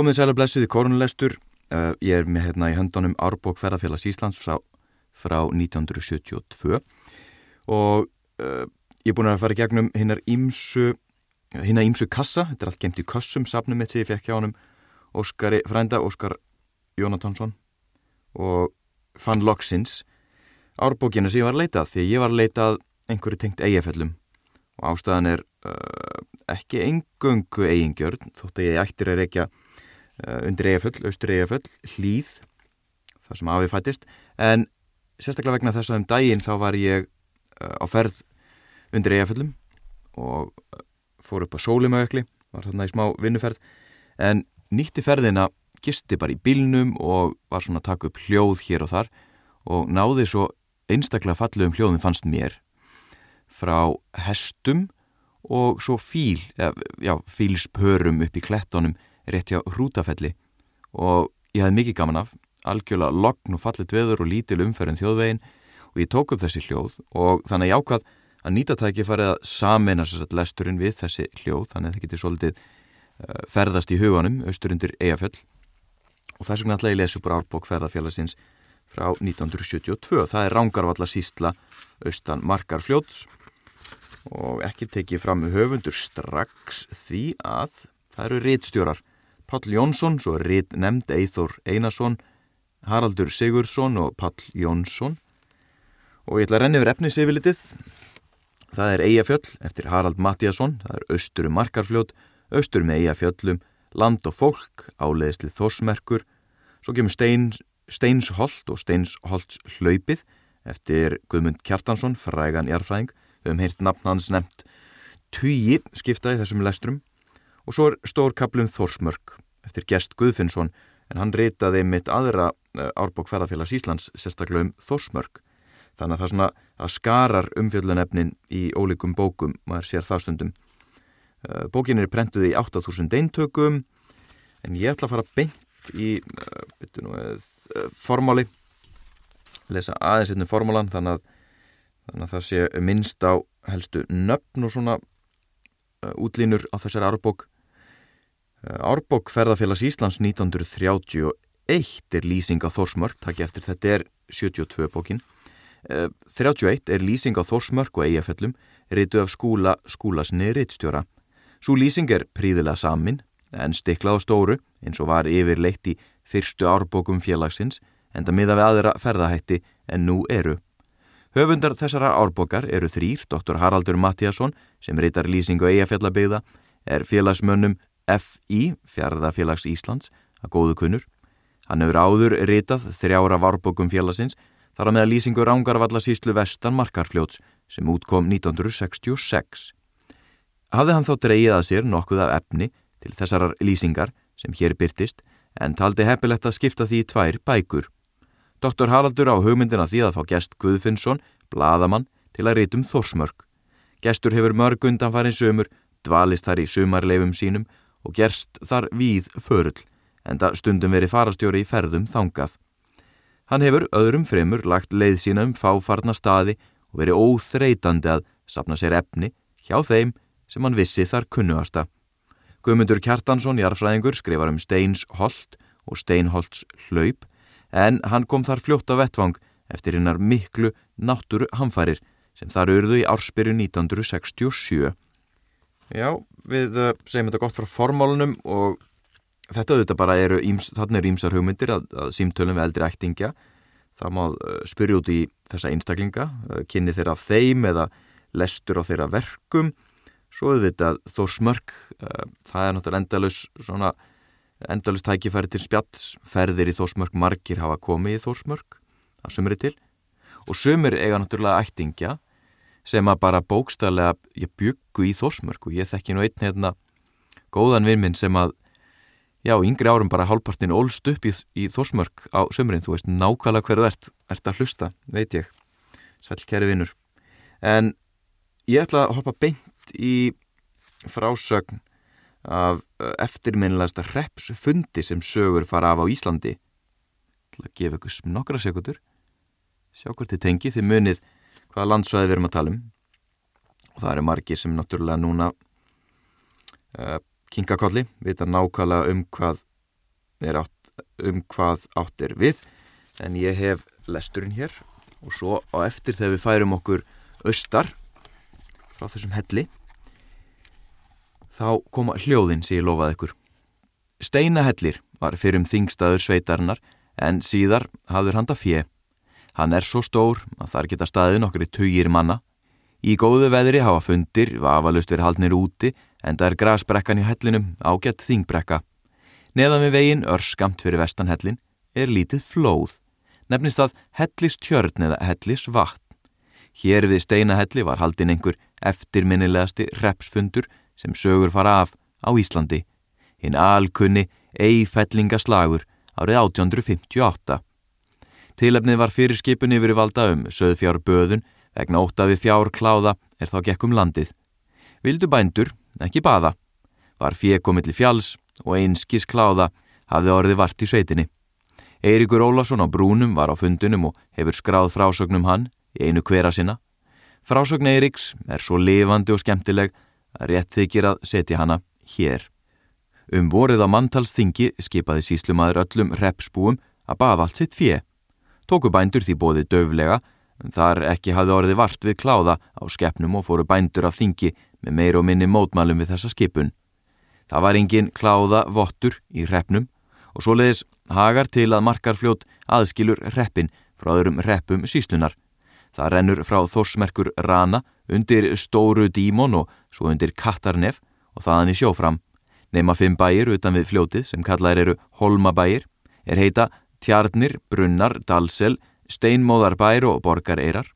Komðið sæla blessuð í korunlestur. Uh, ég er með hérna í höndunum Árbók ferðarfélags Íslands frá, frá 1972 og uh, ég er búin að fara í gegnum hinnar ímsu, hinnar ímsu kassa, þetta er allt gemt í kassum, safnum mitt sem ég fekk hjá honum. Óskari frænda, Óskar Jónatansson og fann loksins árbókina sem ég var að leitað því ég var að leitað einhverju tengt eigafellum og ástæðan er uh, ekki engöngu eigingjörn þótt að ég ættir að reykja undir eigaföll, austur eigaföll, hlýð það sem afið fættist en sérstaklega vegna þess að um daginn þá var ég uh, á ferð undir eigaföllum og uh, fór upp á sólimauðekli var þarna í smá vinnuferð en nýtti ferðina gisti bara í bílnum og var svona að taka upp hljóð hér og þar og náði svo einstaklega fallegum hljóðum fannst mér frá hestum og svo fíl, já, fílspörum upp í klettonum rétt hjá hrútafelli. Og ég hafði mikið gaman af, algjörlega logn og fallit veður og lítil umferðin þjóðvegin og ég tók upp þessi hljóð og þannig ég ákvað að nýtatæki farið að samina sérstaklega lesturinn við þessi hljóð þannig að það getur svolítið uh, ferðast í huganum, austurundir eigafjöll og þess vegna ætla ég að lesa upp árbók ferðarfélagsins frá 1972. Það er Rángarvalla sístla austan Markarfljóts. Og ekki tekið fram höfundur strax því að það eru réttstjórar Pall Jónsson, svo rétt nefnd Eithor Einarsson, Haraldur Sigurdsson og Pall Jónsson. Og ég ætla að renni yfir efnis yfirlitið það er Eyjafjöll eftir Harald Mattíasson það er Östurum Markarfljót Östur með Eyjafjöllum, Land og Fólk áleiðislið Þorsmerkur svo kemur Steins, Steinsholt og Steinsholts hlaupið eftir Guðmund Kjartansson, frægan jarfræðing við hefum heyrt nafn hans nefnt. Tugi skiptaði þessum lestrum og svo er stór kaplum Þórsmörk eftir gest Guðfinnsson en hann reytaði mitt aðra eh, árbók ferðarfélags Íslands sérstaklega um Þórsmörk. Þannig að það svona að skarar umfjöldunefnin í ólíkum bókum maður sér það stundum. Eh, bókin er prentuð í 8000 eintökum en ég ætla að fara beint í uh, nú, formáli. Lesa aðeins einnig formálan þannig að þannig að það sé minnst á helstu nöfn og svona útlínur á þessari árbók. Uh, Árbók ferðarfélags Íslands 1931 er lýsing á Þórsmörk takk eftir þetta er 72 bókin. Uh, 31 er lýsing á Þórsmörk og Eyjafellum reytu af skúla skúlasni reytstjóra Svo lýsing er príðilega samin en stiklað á stóru eins og var yfirleitt í fyrstu árbókum félagsins en það miða við aðra ferðahætti en nú eru Höfundar þessara árbókar eru þrýr, Dr. Haraldur Mattíasson sem reytar lýsingu eigafjallabeyða, er félagsmönnum F.I. Fjárðafélags Íslands að góðu kunnur. Hann hefur áður reytað þrjára árbókum félagsins þar á meða lýsingu Rángarvallasíslu vestan Markarfljóts sem útkom 1966. Hafði hann þá dreyið að sér nokkuð af efni til þessarar lýsingar sem hér byrtist en taldi heppilegt að skipta því tvær bækur. Doktor Haraldur á hugmyndina því að fá gest Guðfinnsson, bladamann, til að reytum Þorsmörk. Gestur hefur mörg undan farin sömur, dvalist þar í sömarleifum sínum og gerst þar víð förull, en það stundum verið farastjóri í ferðum þangað. Hann hefur öðrum fremur lagt leið sína um fáfarna staði og verið óþreytandi að sapna sér efni hjá þeim sem hann vissi þar kunnuasta. Guðmundur Kjartansson, jarfræðingur, skrifar um Steins Holt og Steinholts hlaup en hann kom þar fljótt af vettvang eftir hinnar miklu náttúru hamfærir sem þar urðu í ársbyrju 1967. Já, við uh, segjum þetta gott frá formálunum og þetta auðvitað bara eru, þannig eru ímsar hugmyndir að, að símtölum við eldri ættingja. Það má uh, spyrja út í þessa einstaklinga, uh, kynni þeirra þeim eða lestur á þeirra verkum. Svo auðvitað þó smörk, það er náttúrulega endalus svona endalust tækifæri til spjalls, ferðir í þósmörk margir hafa komið í þósmörk að sumri til. Og sumir eiga náttúrulega ættingja sem að bara bókstæðlega ég byggu í þósmörk og ég þekki nú einn hérna góðan vinn minn sem að já, yngri árum bara hálfpartin ólst upp í, í þósmörk á sumrin, þú veist nákvæmlega hverðu ert, ert að hlusta, veit ég. Sæl kæri vinnur en ég ætla að hoppa beint í frásögn af eh, eftirminnilegasta repsfundi sem sögur fara af á Íslandi. Til að gefa ykkur nokkra sekundur sjá hvort þið tengi þið munið hvaða landsvæði við erum að tala um. Og það eru margir sem náttúrulega núna uh, kinkakolli vita nákvæmlega um hvað er átt um hvað átt er við. En ég hef lesturinn hér. Og svo á eftir þegar við færum okkur austar frá þessum helli þá koma hljóðin sem ég lofaði ykkur. Steinahellir var fyrir um þingstaður sveitarnar en síðar hafður handa fjö. Hann er svo stór að þar geta staðið nokkri tugir manna. Í góðu veðri hafa fundir, vafalust verið haldnir úti en það er grasbrekkan í hellinum ágætt þingbrekka. Neðan við veginn örskamt fyrir vestanhellin er lítið flóð. Nefnist það hellistjörn eða hellisvatn. Hér við steinahelli var haldin einhver eftirminnilegasti repsfundur sem sögur fara af á Íslandi. Hinn alkunni eifellingaslagur árið 1858. Tilefnið var fyrir skipun yfir valda um söðfjárböðun vegna óttafi fjárkláða er þá gekkum landið. Vildu bændur, ekki baða. Var fjekomilli fjalls og einskis kláða hafði orði vart í sveitinni. Eirikur Ólafsson á Brúnum var á fundunum og hefur skráð frásögnum hann í einu hvera sinna. Frásögn Eiriks er svo lifandi og skemmtileg rétt þykir að setja hana hér. Um vorið á manntalsþingi skipaði síslumadur öllum repsbúum að baða allt sitt fjö. Tóku bændur því bóði döflega, en þar ekki hafði orði vart við kláða á skeppnum og fóru bændur af þingi með meir og minni mótmælum við þessa skipun. Það var engin kláða vottur í repnum og svo leiðis hagar til að markarfljót aðskilur reppin frá öðrum reppum síslunar. Það rennur frá þorsmerkur rana undir stóru dímon og svo undir kattarnef og þaðan í sjófram. Nefna fimm bæir utan við fljótið sem kallaðir eru holmabæir, er heita Tjarnir, Brunnar, Dalsel, Steinmóðarbær og Borgareirar.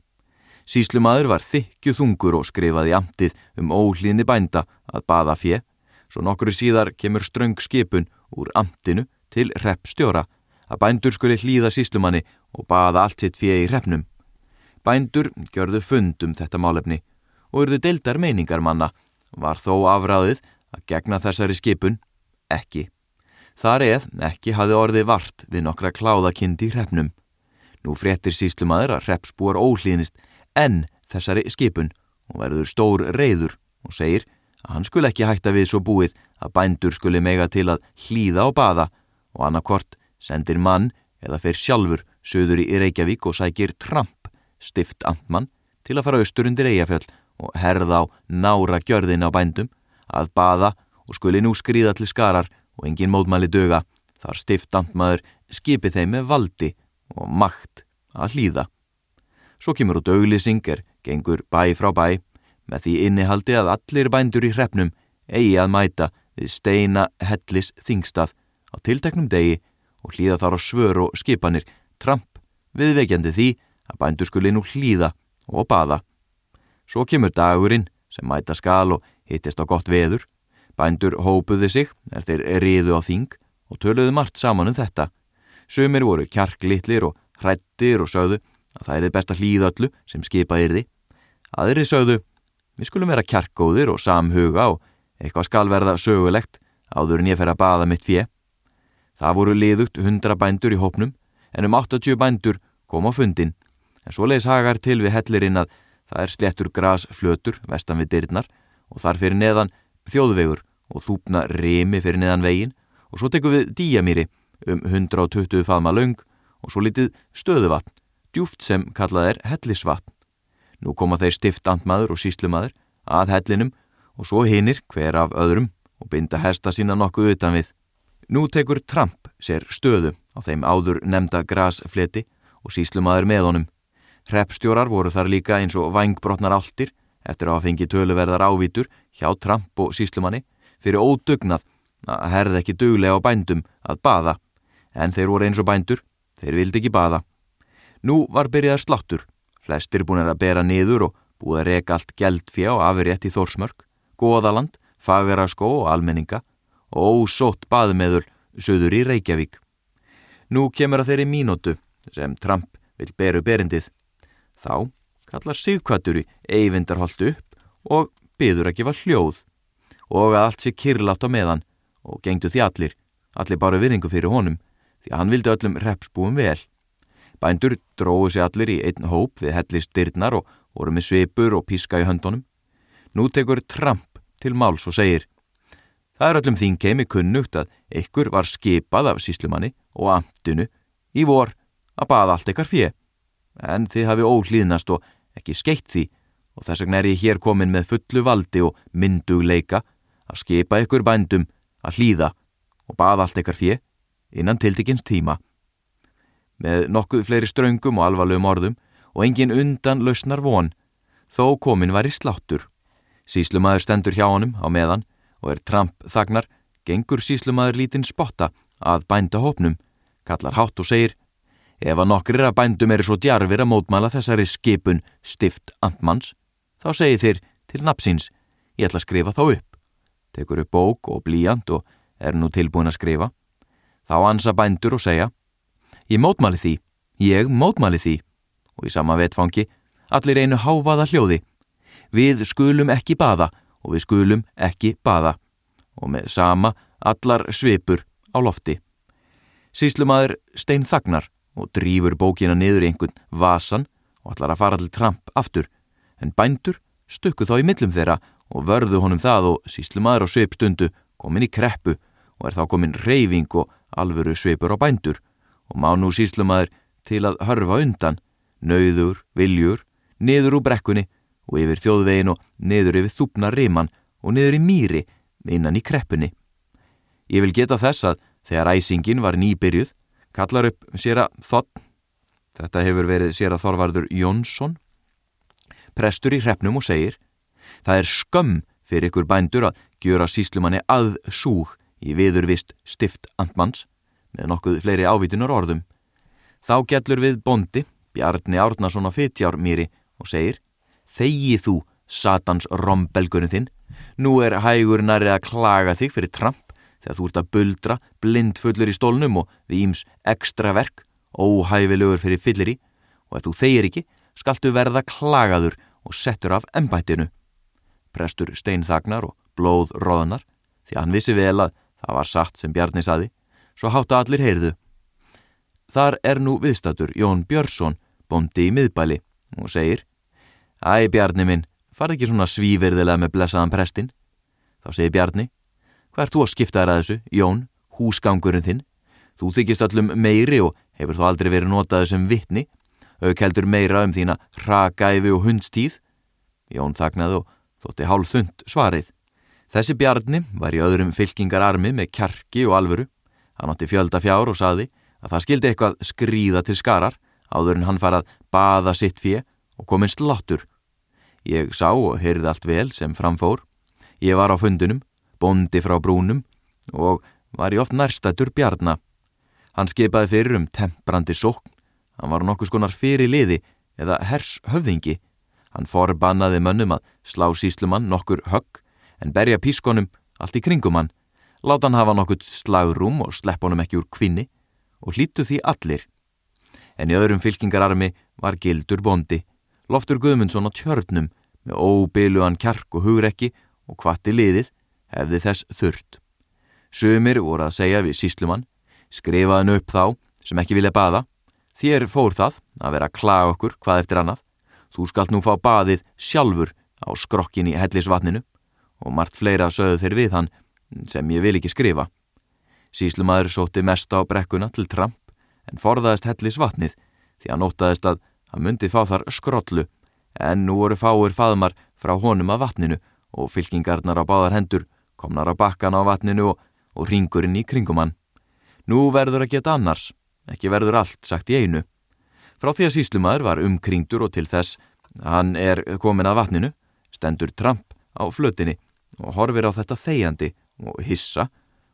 Síslumadur var þykju þungur og skrifaði amtið um óhlýðni bænda að baða fjö, svo nokkru síðar kemur ströng skipun úr amtinu til reppstjóra að bændur skuli hlýða síslumanni og baða allt sitt fjö í reppnum. Bændur gjörðu fund um þetta málefni og urðu deildar meiningar manna, var þó afræðið að gegna þessari skipun ekki. Þar eð ekki hafi orðið vart við nokkra kláðakindi í hrefnum. Nú fréttir síslumadur að hrepsbúar óhlýnist enn þessari skipun og verður stór reyður og segir að hann skul ekki hætta við svo búið að bændur skuli mega til að hlýða og baða og annarkort sendir mann eða fer sjálfur söður í Reykjavík og sækir Tramp, stift amtmann, til að fara austur undir Eyjafjöld og herða á nára gjörðin á bændum að baða og skuli nú skrýða til skarar og engin mótmæli döga þar stiftandmaður skipi þeim með valdi og makt að hlýða. Svo kemur út auglýsingar, gengur bæ frá bæ, með því innihaldi að allir bændur í hrefnum eigi að mæta við steina hellis þingstað á tilteknum degi og hlýða þar á svör og skipanir tramp viðveikjandi því að bændur skuli nú hlýða og baða. Svo kemur dagurinn sem mæta skal og hittist á gott veður. Bændur hópuði sig er þeir riðu á þing og töluðu margt saman um þetta. Sumir voru kjarklitlir og hrættir og sögðu að það er þið best að hlýða öllu sem skipa yrði. Aðrið sögðu, við skulum vera kjarkóðir og samhuga og eitthvað skal verða sögulegt áður en ég fer að baða mitt fjö. Það voru liðugt hundra bændur í hópnum en um 80 bændur kom á fundin en svo leiðis hagar til við hellirinn að það er slettur grasflötur vestan við dyrnar og þar fyrir neðan þjóðvegur og þúpna remi fyrir neðan vegin og svo tekum við díamýri um 120 faðma laung og svo litið stöðuvatn, djúft sem kallað er hellisvatn. Nú koma þeir stiftandmaður og síslumadur að hellinum og svo hinnir hver af öðrum og binda hesta sína nokkuð utan við. Nú tekur Tramp sér stöðu á þeim áður nefnda grasfleti og síslumadur með honum. Hreppstjórar voru þar líka eins og vangbrotnar áltir eftir að hafa fengið töluverðar ávítur hjá Tramp og síslumanni fyrir ódugnað að herði ekki duglega á bændum að baða en þeir voru eins og bændur, þeir vildi ekki baða. Nú var byrjað sláttur, flestir búin að bera niður og búið að reka allt gældfjá afrétt í Þórsmörk, Góðaland, Fagaraskó og Almenninga og ósótt baðmeður söður í Reykjavík. Nú kemur að þeirri mínótu sem Tramp vil beru berindið. Þá kallar sigkvættur í eyvindarholtu upp og byður að gefa hljóð og að allt sé kyrlátt á meðan og gengdu því allir, allir bara virðingu fyrir honum því að hann vildi öllum repsbúum vel. Bændur dróðu sér allir í einn hóp við hellist dyrnar og voru með sveipur og píska í höndunum. Nú tekur Tramp til máls og segir Það er öllum þín keimi kunnugt að ykkur var skipað af síslumanni og amtinu í vor að baða allt ykkar fjö. En þið hafi óhlýðnast og ekki skeitt því og þess vegna er ég hér komin með fullu valdi og myndugleika að skipa ykkur bændum að hlýða og baða allt ykkar fjö innan tildikins tíma. Með nokkuð fleiri ströngum og alvarlegum orðum og engin undan lausnar von, þó komin var í sláttur. Síslumæður stendur hjá honum á meðan og er tramp þagnar, gengur síslumæður lítinn spotta að bænda hópnum, kallar hátt og segir Ef að nokkrir að bændum eru svo djarfir að mótmæla þessari skipun stift antmanns, þá segir þér til napsins, ég ætla að skrifa þá upp. Tekur upp bók og blíjant og er nú tilbúin að skrifa. Þá ansa bændur og segja, ég mótmæli því, ég mótmæli því. Og í sama vetfangi, allir einu háfaða hljóði. Við skulum ekki baða og við skulum ekki baða. Og með sama allar svipur á lofti. Síslumadur stein þagnar og drýfur bókina niður í einhvern vasan og ætlar að fara til tramp aftur, en bændur stukku þá í millum þeirra og vörðu honum það og síslumadur á sveipstundu komin í kreppu og er þá komin reyfing og alvöru sveipur á bændur og má nú síslumadur til að hörfa undan, nauður, viljur, niður úr brekkunni og yfir þjóðvegin og niður yfir þúpna riman og niður í mýri innan í kreppunni. Ég vil geta þess að þegar æsingin var nýbyrjuð kallar upp sér að þotn, þetta hefur verið sér að Þorvarður Jónsson, prestur í hrefnum og segir Það er skömm fyrir ykkur bændur að gjöra síslumanni aðsúg í viðurvist stift antmanns með nokkuð fleiri ávítunar orðum. Þá gellur við bondi, Bjarni Árnason á Fittjármýri og segir Þegi þú, satans rombelgunum þinn, nú er hægur næri að klaga þig fyrir tramp þegar þú ert að buldra blindfullur í stólnum og við íms ekstra verk, óhæfilegur fyrir fyllir í og ef þú þeir ekki, skaltu verða klagaður og settur af embættinu. Prestur steinþagnar og blóð róðanar því hann vissi vel að það var satt sem Bjarni saði, svo hátta allir heyrðu. Þar er nú viðstatur Jón Björnsson, bondi í miðbæli og segir Æ Bjarni minn, farð ekki svona svíverðilega með blessaðan prestin. Þá segir Bjarni Hvað er þú að skipta þér að þessu, Jón, húsgangurinn þinn? Þú þykist öllum meiri og hefur þú aldrei verið notaðu sem vittni, auðkeldur meira um þína ragæfi og hundstíð. Jón þagnaði og þótti hálf þund svarið. Þessi bjarni var í öðrum fylkingararmi með kjarki og alvöru. Hann átti fjölda fjár og saði að það skildi eitthvað skrýða til skarar áður en hann farað baða sitt fjö og kominn sláttur. Ég sá og heyrði allt vel sem framfór. Ég var á fundunum bondi frá brúnum og var í oft nærstættur bjarna. Hann skipaði fyrir um temprandi sókn, hann var nokkus konar fyrir liði eða hers höfðingi. Hann forbannaði mönnum að slá síslumann nokkur högg en berja pískonum allt í kringum hann, láta hann hafa nokkur slagrum og slepp honum ekki úr kvinni og hlýttu því allir. En í öðrum fylkingararmi var gildur bondi, loftur Guðmundsson á tjörnum með óbyluan kjark og hugrekki og kvatti liðið hefði þess þurrt. Sumir voru að segja við síslumann, skrifaðan upp þá sem ekki vilja baða, þér fór það að vera að klaga okkur hvað eftir annað, þú skalt nú fá baðið sjálfur á skrokkin í hellisvatninu og margt fleira sögðu þeir við hann sem ég vil ekki skrifa. Síslumadur sótti mest á brekkuna til tramp en forðaðist hellisvatnið því hann ótaðist að hann myndi fá þar skrollu en nú voru fáir faðmar frá honum að vatninu og fylkingarnar á báðar hendur komnar á bakkan á vatninu og, og ringurinn í kringum hann. Nú verður að geta annars, ekki verður allt sagt í einu. Frá því að síslumæður var umkringdur og til þess hann er komin að vatninu, stendur Trump á flötinni og horfir á þetta þegjandi og hissa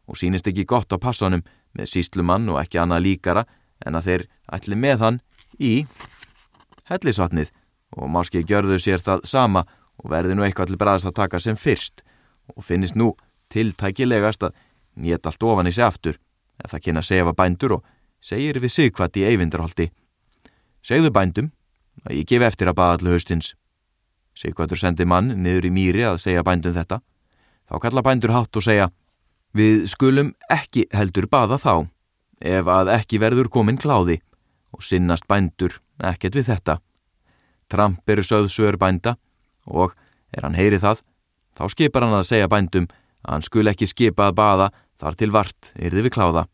og sínist ekki gott á passanum með síslumann og ekki annað líkara en að þeir ætli með hann í hellisvatnið og máski gjörður sér það sama og verði nú eitthvað til bræðast að taka sem fyrst og finnist nú tiltækilegast að nýtt allt ofan í sig aftur ef það kynna sefa bændur og segir við sigkvætt í eyvindarholti. Segðu bændum að ég gef eftir að baða allu höstins. Sigkvættur sendi mann niður í mýri að segja bændum þetta. Þá kalla bændur hátt og segja Við skulum ekki heldur baða þá ef að ekki verður komin kláði og sinnast bændur ekkert við þetta. Tramp eru söðsögur bænda og er hann heyrið það Þá skipar hann að segja bændum að hann skul ekki skipa að baða Þar til vart yrði við kláða.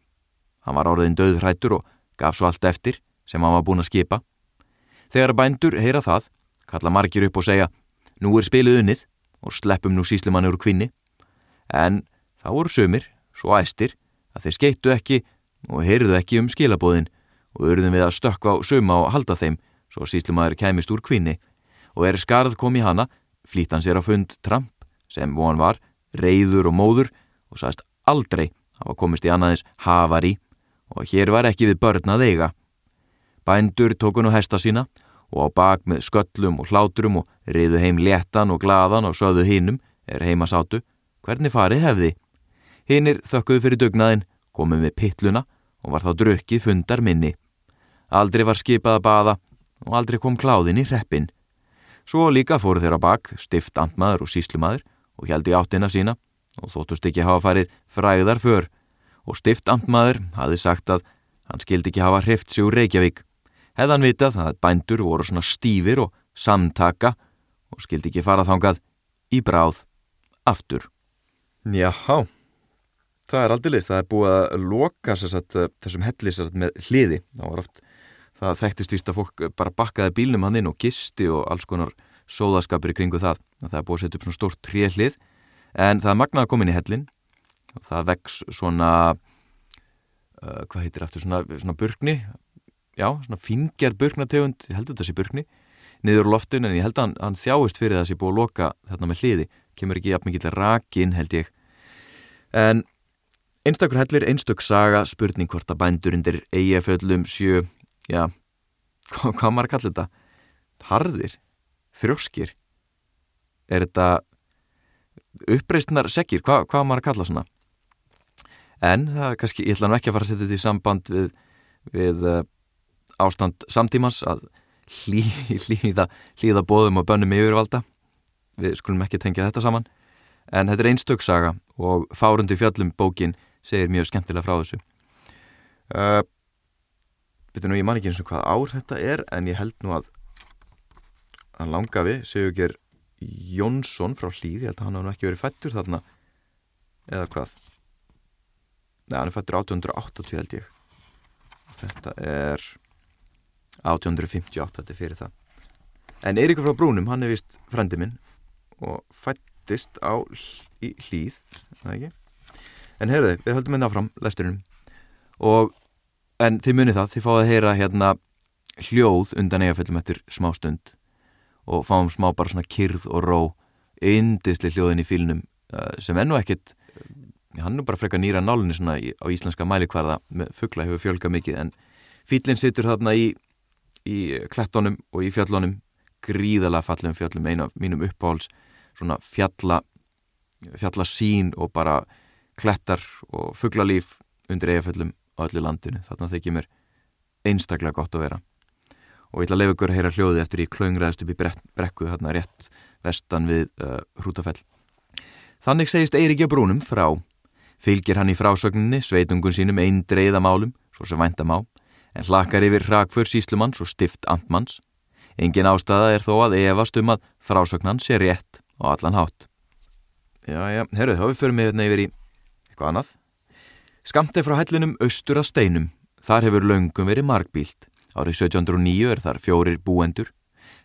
Hann var orðin döð hrættur og gaf svo allt eftir sem hann var búin að skipa. Þegar bændur heyra það, kalla margir upp og segja nú er spilið unnið og sleppum nú síslimanni úr kvinni. En þá voru sömur, svo æstir, að þeir skeittu ekki og heyrðu ekki um skilabóðin og urðum við að stökka á söma og halda þeim svo síslimaður kæmist úr kvinni og er skarð kom í hana, flýtt hann sér á fund Trump sem von var, reyður og móður og sagðist aldrei hafa komist í annaðins hafari og hér var ekki við börn að eiga. Bændur tóku nú hesta sína og á bak með sköllum og hlátrum og riðu heim léttan og gladan og söðu hinnum er heima sátu, hvernig farið hefði. Hinnir þökkuðu fyrir dugnaðin, komið með pittluna og var þá drukkið fundar minni. Aldrei var skipað að baða og aldrei kom kláðin í hreppin. Svo líka fóru þeirra bak, stift andmaður og síslumadur og held í áttina sína og þóttust ekki hafa farið fræðar för og stift andmaður hafi sagt að hann skildi ekki hafa hrift sig úr Reykjavík. Hefðan vitað að bændur voru svona stífir og samtaka og skildi ekki fara þangað í bráð aftur. Jáhá, það er aldrei list, það er búið að loka sagt, þessum hellis með hliði, það var oft, það þekktist vist að fólk bara bakkaði bílnum hann inn og gisti og alls konar sóðaskapur í kringu það, það er búið að setja upp svona stórt tríhlið en það er magnað að koma inn í hellin og það vex svona, uh, hvað heitir aftur, svona, svona burgni já, svona fingjar burknategund, ég held að þetta sé burkni, niður loftun en ég held að hann, hann þjáist fyrir það að það sé búið að loka þarna með hliði, kemur ekki jafn mikið rakin held ég. En einstakur hellir, einstök saga, spurning hvort að bændur undir eigaföllum sjö, já, hvað, maður að kalla þetta? Harðir, þrjóskir, er þetta uppreistnar segir, hvað, hvað maður að kalla svona? En það er kannski, ég ætla nú ekki að fara að setja þetta í samband við, við uh, ástand samtímans að hlý, hlýða, hlýða bóðum og bönnum yfirvalda. Við skulum ekki tengja þetta saman. En þetta er einstöksaga og Fárundi fjöllum bókin segir mjög skemmtilega frá þessu. Uh, betur nú ég man ekki eins og hvað ár þetta er en ég held nú að hann langa við segjur Jónsson frá hlýð ég held að hann hafa ekki verið fættur þarna eða hvað? Nei, hann er fættur 1880 held ég. Þetta er 1858 þetta er fyrir það. En Eiríkur frá Brúnum, hann er vist frendi minn og fættist á hlýð en heyrðu, við höldum einnig áfram lesturinn. Og en þið munið það, þið fáið að heyra hérna hljóð undan eigaföllum eftir smá stund og fáum smá bara svona kyrð og ró indisli hljóðin í fílnum uh, sem ennu ekkit hann er bara frekka nýra nálinni svona á íslenska mælikvarða með fuggla hefur fjölga mikið en fílinn situr þarna í í klettónum og í fjallónum gríðala fallum fjallum eina af mínum uppáhalds svona fjalla fjallasín og bara klettar og fugglalíf undir eigaföllum á öllu landinu. Þarna þykir mér einstaklega gott að vera og ég ætla að lefa ykkur að heyra hljóði eftir í klöngræðast upp í brekku þarna rétt vestan við uh, Hrútafell Þannig segist Eiríkja Brúnum frá fylgir hann í frásögninni sveitungun sínum einn dreyða málum svo sem væntam á en hlakar yfir hrakfur síslumanns og stift amtmanns. Engin ástæða er þó að efast um að frásögnan sé rétt og allan hátt. Já, já, herruð, þá við förum við hérna yfir í eitthvað annað. Skamti frá hellinum austur að steinum. Þar hefur laungum verið markbílt. Árið 1709 er þar fjórir búendur.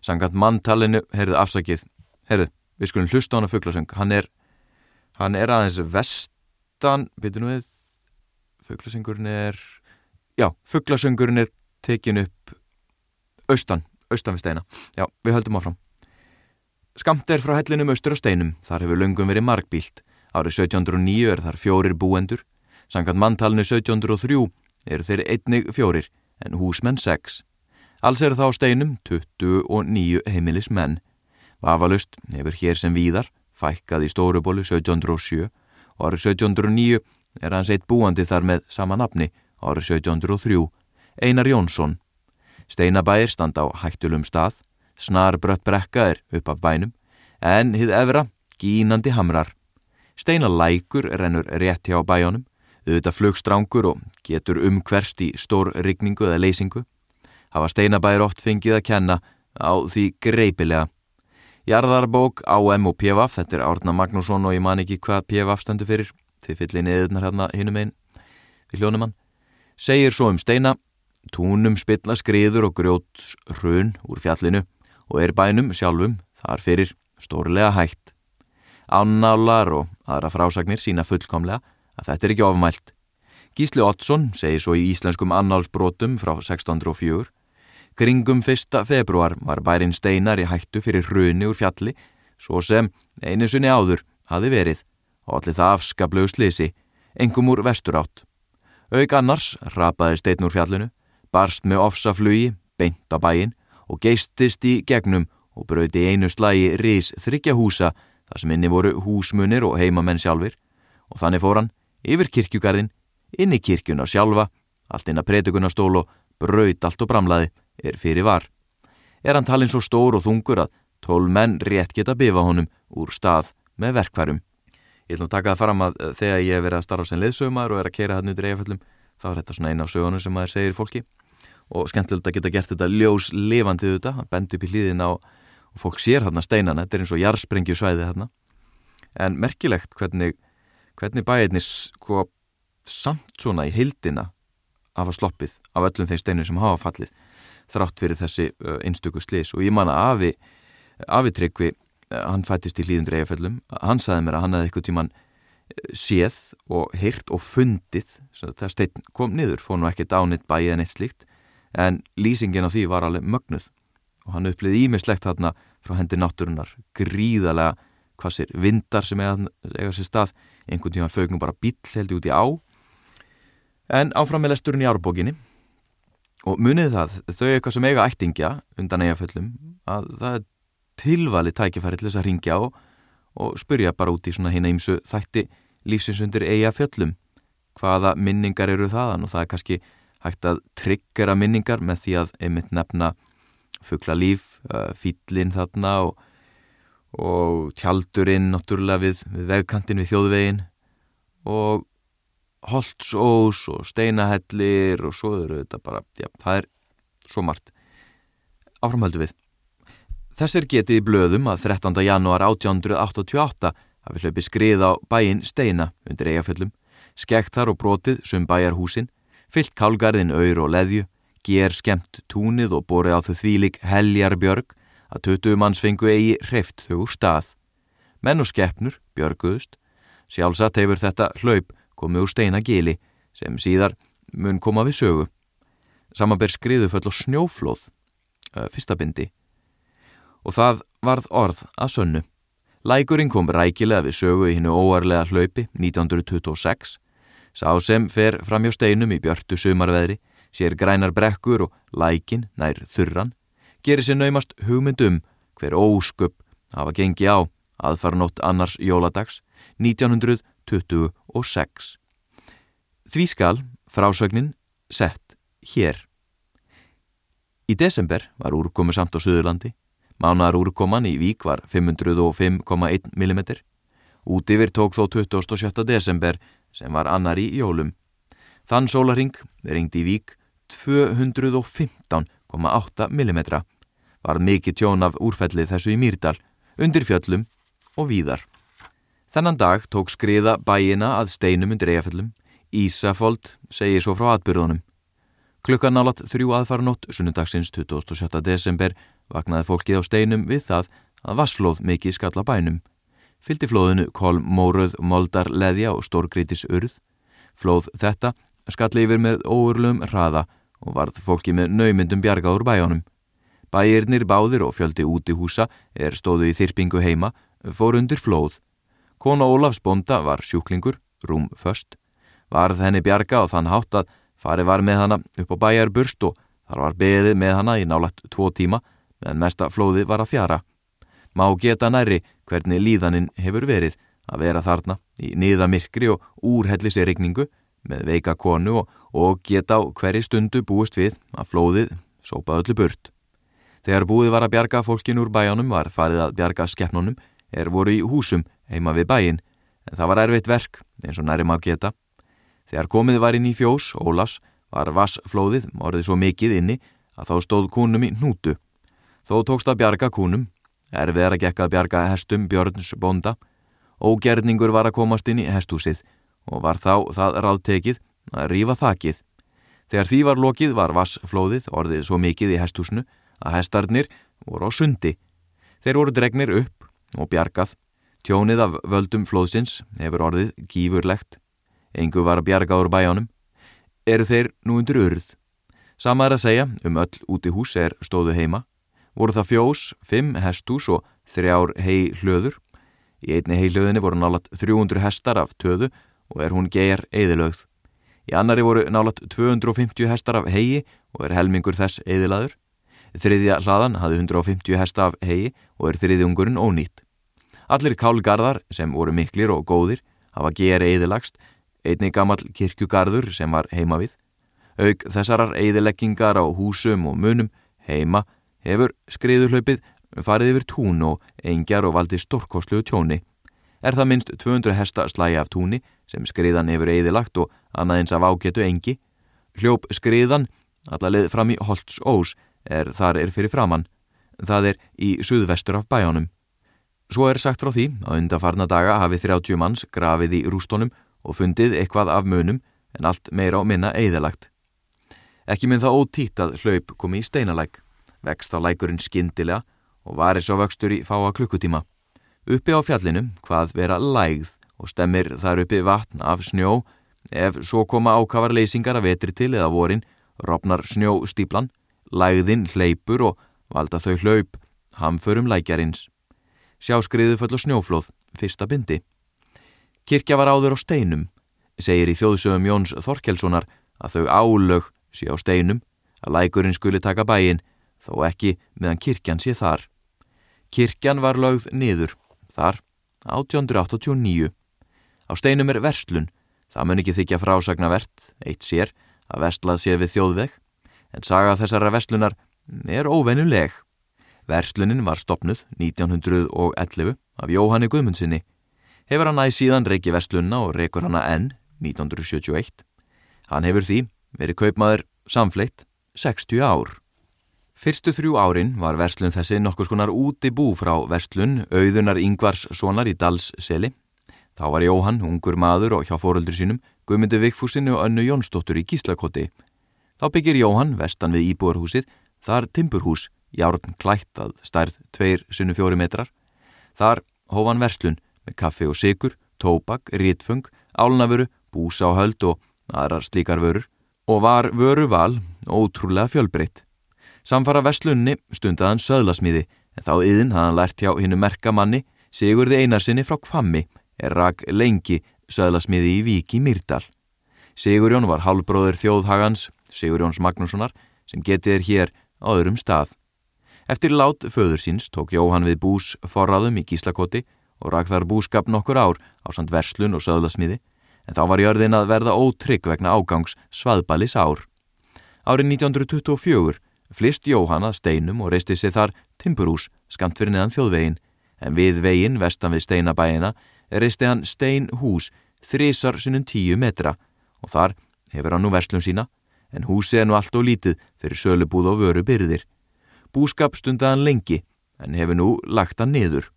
Sangant manntalinu, herruð, afsakið. Herruð, við skulum hlusta á hana fugglasöng. Hann er, hann er aðeins vestan, nú við, fugglasöngurinn er já, fugglasöngurinn er tekin upp austan, austan við steina já, við höldum áfram Skamt er frá hellinum austur á steinum þar hefur löngum verið markbílt árið 1709 er þar fjórir búendur sangat manntalinu 1703 eru þeir einnig fjórir en húsmenn 6 alls eru þá steinum 29 heimilis menn Vafalust hefur hér sem víðar fækkað í Stórubólu 1707 og árið 1709 er hans eitt búandi þar með sama nafni árið 1703, Einar Jónsson. Steinabæir standa á hættulum stað, snar brött brekka er upp af bænum, en hið efra gínandi hamrar. Steinalækur rennur rétt hjá bæjónum, auðvitað flugstrángur og getur umhverst í stór rigningu eða leysingu. Hafa steinabæir oft fengið að kenna á því greipilega. Jarðarbók, AM og PVF, þetta er Árna Magnússon og ég man ekki hvað PVF stendur fyrir, til fyllinni eðunar hérna hinum einn við hljónumann, segir svo um steina, túnum spilla skriður og grjóts hrun úr fjallinu og er bænum sjálfum þar fyrir stórlega hægt. Annálar og aðra frásagnir sína fullkomlega að þetta er ekki ofmælt. Gísli Ottsson segir svo í íslenskum annálsbrotum frá 1604 Kringum 1. februar var bærin steinar í hættu fyrir hruni úr fjalli svo sem einu sunni áður hafi verið og allir það afskablegu slisi, engum úr vestur átt. Auk annars rapaði stein úr fjallinu, barst með ofsaflugi, beint á bæin og geistist í gegnum og bröði einu slagi rís þryggja húsa þar sem inni voru húsmunir og heimamenn sjálfur og þannig fór hann yfir kirkjugarðin inn í kirkjuna sjálfa, allt inn að predikunarstólu og braut allt og bramlaði, er fyrir var. Er hann talinn svo stór og þungur að tól menn rétt geta bifa honum úr stað með verkværum. Ég ætlum að taka það fram að eh, þegar ég hef verið að starfa sem leðsögumar og er að keira hann út í reyjaföllum, þá er þetta svona eina á sögunum sem maður segir fólki og skemmtilegt að geta gert þetta ljós levandið þetta, hann bend upp í hlýðina og, og fólk sér hann að steinana, þetta er eins og jarðsprengju svæði hann. En merkilegt hvernig, hvernig bæirnis sko samt svona í heildina hafa sloppið af öllum þeim steinu sem hafa fallið þrátt fyrir þessi einstöku slis og ég man að Afi, Afi Tryggvi hann fættist í hlýðum dreifaföllum hann saði mér að hann hefði eitthvað tíman séð og heyrt og fundið þegar stein kom niður fór nú ekki dánitt bæið en eitt slíkt en lýsingin á því var alveg mögnuð. Og hann uppliði ímislegt þarna frá hendi náttúrunar gríðarlega hvað sér vindar sem eiga sér stað einhvern tíma fögnum bara bíl heldur út í á. En áfram með lesturinn í árbókinni. Og munið það, þau eitthvað sem eiga ættingja undan eigaföllum að það er tilvali tækifæri til þess að ringja og, og spurja bara út í svona hinn eimsu þætti lífsins undir eigaföllum hvaða minningar eru þaðan? Og það er kannski hægt að tryggjara minningar með því að einmitt nefna fuggla líf, uh, fýllin þarna og, og tjaldurinn náttúrulega við, við vegkantin við þjóðvegin og holtsós og steinahellir og svo eru þetta bara, já, það er svo margt. Áframhöldu við. Þessir getið í blöðum að 13. janúar 1888 hafi hlaupi skrið á bæin Steina undir eigaföllum, skekt þar og brotið sem bæjarhúsin, fyllt kálgarðin auður og leðju, ger skemmt túnið og borið á þau þvílik heljar-björg að 20 manns fengu eigi hreift þau úr stað. Menn og skeppnur, björguðust, sjálfsagt hefur þetta hlaup komi úr steinagili sem síðar mun koma við sögu. Samanber skriðuföll og snjóflóð, uh, fyrsta bindi. Og það varð orð að sönnu. Lækurinn kom rækilega við sögu í hennu óarlega hlaupi 1926. Sá sem fer fram hjá steinum í björtu sumarveðri, sér grænar brekkur og lækin nær þurran, gerir sér naumast hugmyndum hver ósköp hafa gengi á aðfarnótt annars jóladags 1926. 26. Því skal frásögnin sett hér. Í desember var úrkomu samt á Suðurlandi. Mánar úrkoman í Vík var 505,1 mm. Út yfir tók þó 27. desember sem var annar í jólum. Þann sólaring ringdi í Vík 215,8 mm. Var mikið tjón af úrfellið þessu í Mýrdal, undir fjöllum og víðar. Þennan dag tók skriða bæina að steinum undir eigaföllum. Ísafold segir svo frá atbyrðunum. Klukkan nálat þrjú aðfaranótt, sunnudagsins 27. desember, vaknaði fólkið á steinum við það að vassflóð mikið skalla bænum. Fyldi flóðinu kolm, móröð, moldar, leðja og stórgrítis urð. Flóð þetta skalli yfir með óurlum hraða og varð fólki með naumyndum bjarga úr bæjónum. Bæirnir báðir og fjöldi úti húsa er stóðu í þyrpingu heima, fór undir flóð. Kona Ólafs bonda var sjúklingur, rúm först, varð henni bjarga og þann hátt að fari var með hana upp á bæjarburst og þar var beðið með hana í nálagt tvo tíma meðan mesta flóði var að fjara. Má geta næri hvernig líðaninn hefur verið að vera þarna í niðamirkri og úrhellisirikningu með veika konu og, geta á hverju stundu búist við að flóðið sópa öllu burt. Þegar búið var að bjarga fólkin úr bæjanum var farið að bjarga skeppnunum er voru í húsum heima við bæin, en það var erfitt verk, eins og næri maður geta. Þegar komið var inn í fjós, Ólas, var vassflóðið orðið svo mikið inni að þá stóð kúnum í nútu. Þó tókst að bjarga kúnum, erfið er að gekka að bjarga hestum Björns bonda, og gerningur var að komast inn í hestúsið og var þá það ráðtekið að rífa þakið. Þegar því var lokið var vassflóðið orðið svo mikið í hestúsnu að hestarnir voru á sundi. Þeir voru dregnir upp og bjargað. Tjónið af völdum flóðsins hefur orðið gífurlegt. Engu var að bjarga úr bæjánum. Eru þeir nú undir urð? Sama er að segja um öll úti hús er stóðu heima. Voru það fjós, fimm hestús og þrjár hei hlöður. Í einni hei hlöðinni voru nálat 300 hestar af töðu og er hún geir eðilögð. Í annari voru nálat 250 hestar af hegi og er helmingur þess eðilaður. Þriðja hlaðan hafði 150 hesta af hegi og er þriðjungurinn ónýtt. Allir kálgarðar sem voru miklir og góðir hafa geir eðilagst, einni gammal kirkjugarður sem var heima við. Aug þessarar eðileggingar á húsum og munum heima hefur skriðurhlaupið farið yfir tún og engjar og valdi stórkoslu tjóni. Er það minnst 200 hesta slægi af túni sem skriðan hefur eðilagt og annað eins af ágetu engi. Hljóp skriðan, allalið fram í Holtz Ós, er þar er fyrir framann. Það er í suðvestur af bæjónum. Svo er sagt frá því að undarfarna daga hafi 30 manns grafið í rústónum og fundið eitthvað af munum en allt meira á minna eðilagt. Ekki minn það ótít að hlaup komi í steinalæk, vext á lækurinn skindilega og var eins og vöxtur í fáa klukkutíma. Uppi á fjallinu hvað vera lægð og stemmir þar uppi vatn af snjó Ef svo koma ákafar leysingar að vetri til eða vorin, ropnar snjó stíplan, lægðinn hleypur og valda þau hlaup, hamförum lækjarins. Sjáskriðu föll og snjóflóð, fyrsta bindi. Kirkja var áður á steinum, segir í þjóðsögum Jóns Þorkelssonar að þau álög sé á steinum, að lækurinn skuli taka bæin, þó ekki meðan kirkjan sé þar. Kirkjan var lögð niður, þar, 1889. Á steinum er verslun, Það mun ekki þykja frásagnavert, eitt sér, að vestlað sé við þjóðveg, en saga þessara vestlunar er óvennuleg. Verslunin var stopnuð 1911 af Jóhanni Guðmundsinni. Hefur hann æg síðan reiki vestlunna og reikur hana enn 1971. Hann hefur því verið kaupmaður samfleitt 60 ár. Fyrstu þrjú árin var verslun þessi nokkur skonar úti bú frá verslun auðunar Yngvars sonar í Dalsseli Þá var Jóhann, ungur maður og hjá fóröldri sínum, guðmyndi Vikfúsinni og önnu Jónsdóttur í Gíslakoti. Þá byggir Jóhann, vestan við Íbúarhúsið, þar Timburhús, járn klætt að stærð 2-4 metrar. Þar hófan verslun með kaffi og sigur, tópak, rítfung, álnavöru, búsa og höld og aðrar slíkar vörur og var vöru val ótrúlega fjölbreytt. Samfara verslunni stundaðan söðlasmiði en þá yðin hafðan lært hjá hinnu merkamanni Sigurði Einarsinni frá Kvammi rak lengi söðlasmiði í Vík í Myrdal. Sigurjón var halvbróður þjóðhagans, Sigurjóns Magnússonar, sem getið er hér á öðrum stað. Eftir lát föður síns tók Jóhann við bús forraðum í Gíslakoti og rak þar búskap nokkur ár á samt verslun og söðlasmiði, en þá var jörðin að verða ótrygg vegna ágangs svaðbælis ár. Árið 1924 flist Jóhann að steinum og reisti sig þar Timburús skamt fyrir neðan þjóðvegin, en við vegin vestan við steinabæina reisti hann stein hús þrísar sinnum tíu metra og þar hefur hann nú verslun sína en húsi er nú allt og lítið fyrir sölubúð og vöru byrðir. Búskap stundaðan lengi en hefur nú lagt hann niður.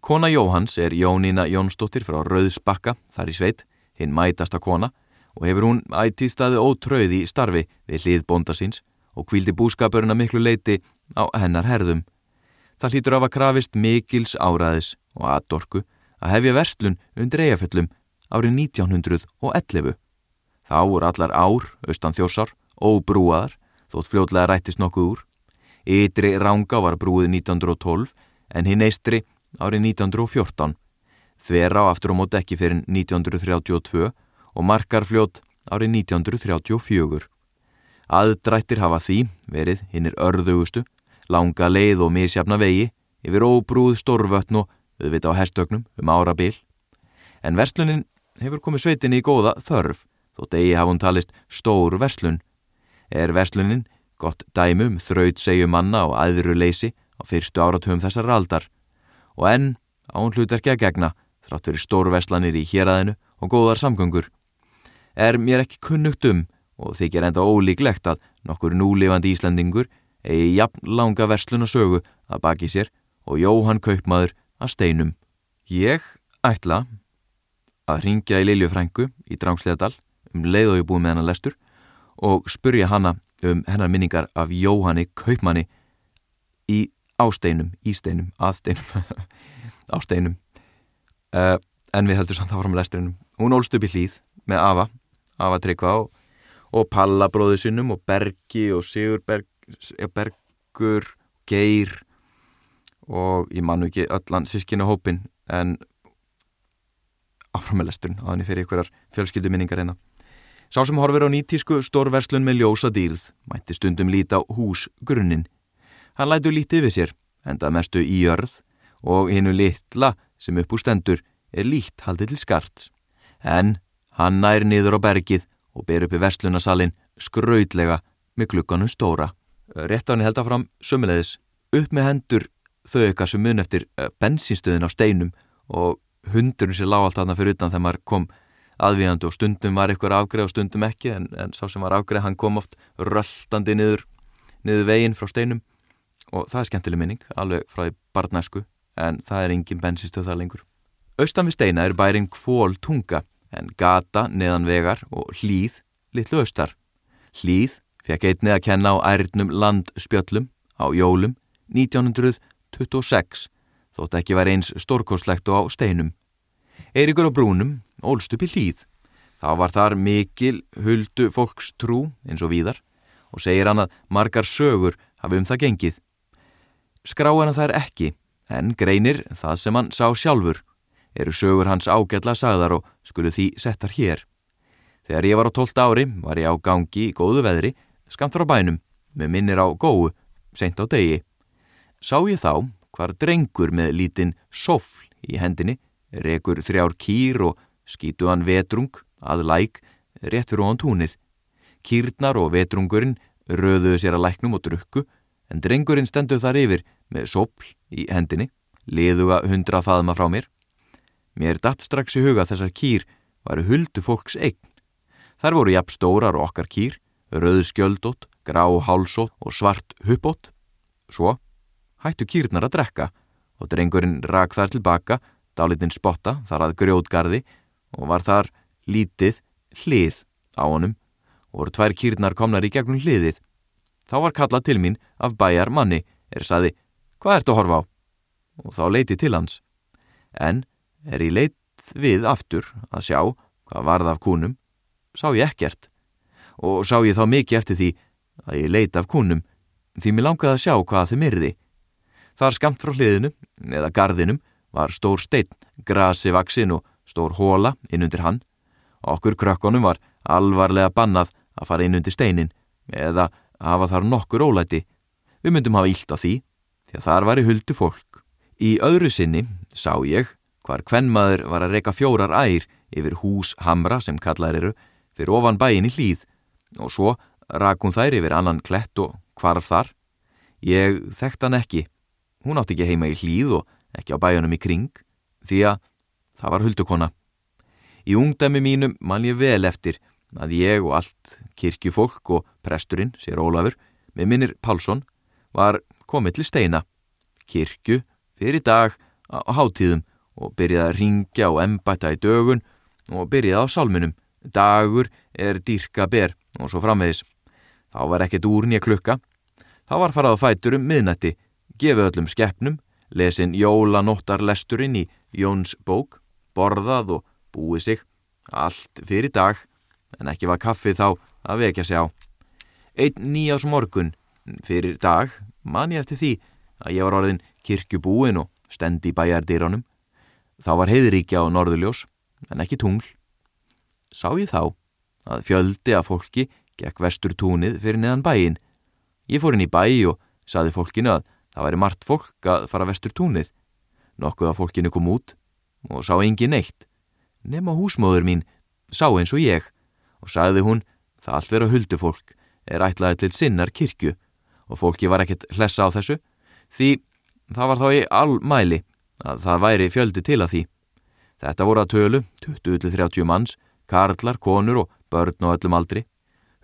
Kona Jóhans er Jónína Jónsdóttir frá Rauðsbakka þar í sveit, hinn mætasta kona og hefur hún ættið staði ótröði í starfi við hlið bonda síns og kvildi búskapurinn að miklu leiti á hennar herðum. Það hlýtur af að krafist mikils áraðis og aðdorku að hefja verslun undir eigaföllum árið 1911. Þá voru allar ár, austan þjósar, óbrúaðar, þótt fljótlega rættist nokkuð úr. Ytri ranga var brúið 1912 en hinn eistri árið 1914. Þverá aftur á mót ekki fyrir 1932 og markarfljót árið 1934. Aðdrættir hafa því verið hinnir örðugustu, langa leið og misjafna vegi yfir óbrúð stórvötn og auðvita á herstögnum um ára bil. En verslunin hefur komið sveitinni í góða þörf, þó degi hafa hún talist stór verslun. Er verslunin gott dæmum þraut segju manna og aðru leysi á fyrstu áratöfum þessar aldar og enn á hún hlutverki að gegna þrátt fyrir stórverslanir í héræðinu og góðar samgöngur. Er mér ekki kunnugt um og þykir enda ólíklegt að nokkur núlifandi Íslandingur eigi jafn langa verslun og sögu að baki sér og Jóhann Kaupmaður að steinum. Ég ætla að ringja í Lilju Frængu í Drangsleðadal um leið og ég búið með hennar lestur og spurja hanna um hennar minningar af Jóhanni Kaupmanni í ásteinum, ísteinum, aðsteinum, ásteinum. Uh, en við heldum samt að fara með lesturinnum. Hún ólst upp í hlýð með Ava, Ava Tryggva og, og Palla bróðu sinnum og Bergi og Sigur Berg, Bergur, Geir og ég mannu ekki öllan sískinu hópin en áfram með lesturinn á þannig fyrir ykkurar fjölskyldu minningar hérna. Sá sem horfir á nýtísku stórverslun með ljósa dýrð mætti stundum líta á húsgrunnin. Hann lætu lítið við sér, endað mestu í jörð og hinnu litla sem upp úr stendur er lít haldið til skart. En hann nær niður á bergið og ber upp í verslunasalinn skraudlega með glukkanum stóra. Rétt á hann held að fram sömulegis upp með hendur þau eitthvað sem mun eftir eh, bensinstöðin á steinum og hundurinn sem lág allt aðna fyrir utan þegar maður kom aðvíðandi og stundum var ykkur afgreð og stundum ekki en, en sá sem var afgreð hann kom oft röldandi niður, niður veginn frá steinum og það er skemmtileg minning, alveg frá því barnæsku en það er engin bensinstöð það lengur. Austan við steina er bæring kvól tunga en gata neðan vegar og hlýð litlu austar. Hlýð fekk einni að kenna á ærnum landspjöllum á jólum 1926 þótt ekki var eins stórkoslegt og á steinum. Eirikur á brúnum ólst upp í hlýð. Þá var þar mikil huldu fólks trú eins og víðar og segir hann að margar sögur hafi um það gengið. Skráina þær ekki, en greinir það sem hann sá sjálfur. Eru sögur hans ágætla sagðar og skulu því settar hér. Þegar ég var á 12 ári var ég á gangi í góðu veðri, skamt frá bænum, með minnir á góu, seint á degi. Sá ég þá hvar drengur með lítinn sofl í hendinni, rekur þrjár kýr og skýtu hann vetrung að læk rétt fyrir ofan túnið. Kýrnar og vetrungurinn röðuðu sér að læknum og drukku en drengurinn stenduð þar yfir með sopl í hendinni, liðuga hundra faðma frá mér. Mér datt strax í huga þessar kýr varu huldu fólks eign. Þar voru jafn stórar og okkar kýr, röðu skjöldótt, grá hálsótt og svart huppótt. Svo hættu kýrnar að drekka og drengurinn rak þar tilbaka, dálitinn spotta þar að grjótgarði og var þar lítið hlið á honum og voru tvær kýrnar komnar í gegnum hliðið. Þá var kallað til mín af bæjar manni er saði, hvað ert að horfa á? Og þá leiti til hans. En er ég leitt við aftur að sjá hvað varð af kúnum, sá ég ekkert. Og sá ég þá mikið eftir því að ég leiti af kúnum, því mér langaði að sjá hvað þeim yrði. Þar skamt frá hliðinu, eða gardinum, var stór steinn, grasi vaksin og stór hóla inn undir hann. Okkur krökkunum var alvarlega bannað að fara inn undir steinin eða hafa þar nokkur ólæti. Við myndum hafa ílt á því, því að þar var í huldu fólk. Í öðru sinni sá ég hvar kvennmaður var að reyka fjórar ær yfir hús hamra sem kallar eru fyrir ofan bæin í hlýð og svo rak hún þær yfir annan klett og hvarf þar. Ég þekkt hann ekki. Hún átti ekki heima í hlýð og ekki á bæjunum í kring því að það var huldukonna. Í ungdæmi mínum man ég vel eftir að ég og allt kirkjufólk og presturinn, sér Ólafur, með minnir Pálsson, var komið til steina. Kirkju fyrir dag á hátíðum og byrjaði að ringja og embæta í dögun og byrjaði á salmunum. Dagur er dýrka ber og svo framvegis. Þá var ekkert úr nýja klukka. Þá var farað á fætur um miðnætti, gefið öllum skeppnum, lesin jólanóttarlesturinn í Jóns bók, borðað og búið sig. Allt fyrir dag, en ekki var kaffið þá að vekja sig á. Einn nýjás morgun fyrir dag man ég eftir því að ég var orðin kirkjubúin og stendi bæjardýrónum. Þá var heiðríkja á norðuljós, en ekki tungl. Sá ég þá að fjöldi af fólki gekk vestur túnið fyrir neðan bæin. Ég fór inn í bæi og saði fólkinu að það væri margt fólk að fara vestur túnið. Nokkuð af fólkinu kom út og sá engin neitt. Nefn á húsmóður mín sá eins og ég og sagði hún það allt vera huldufólk er ætlaði til sinnar kirkju og fólki var ekkert hlessa á þessu því það var þá í allmæli að það væri fjöldi til að því. Þetta voru að tölu, 20-30 manns, karlar, konur og börn og öllum aldri.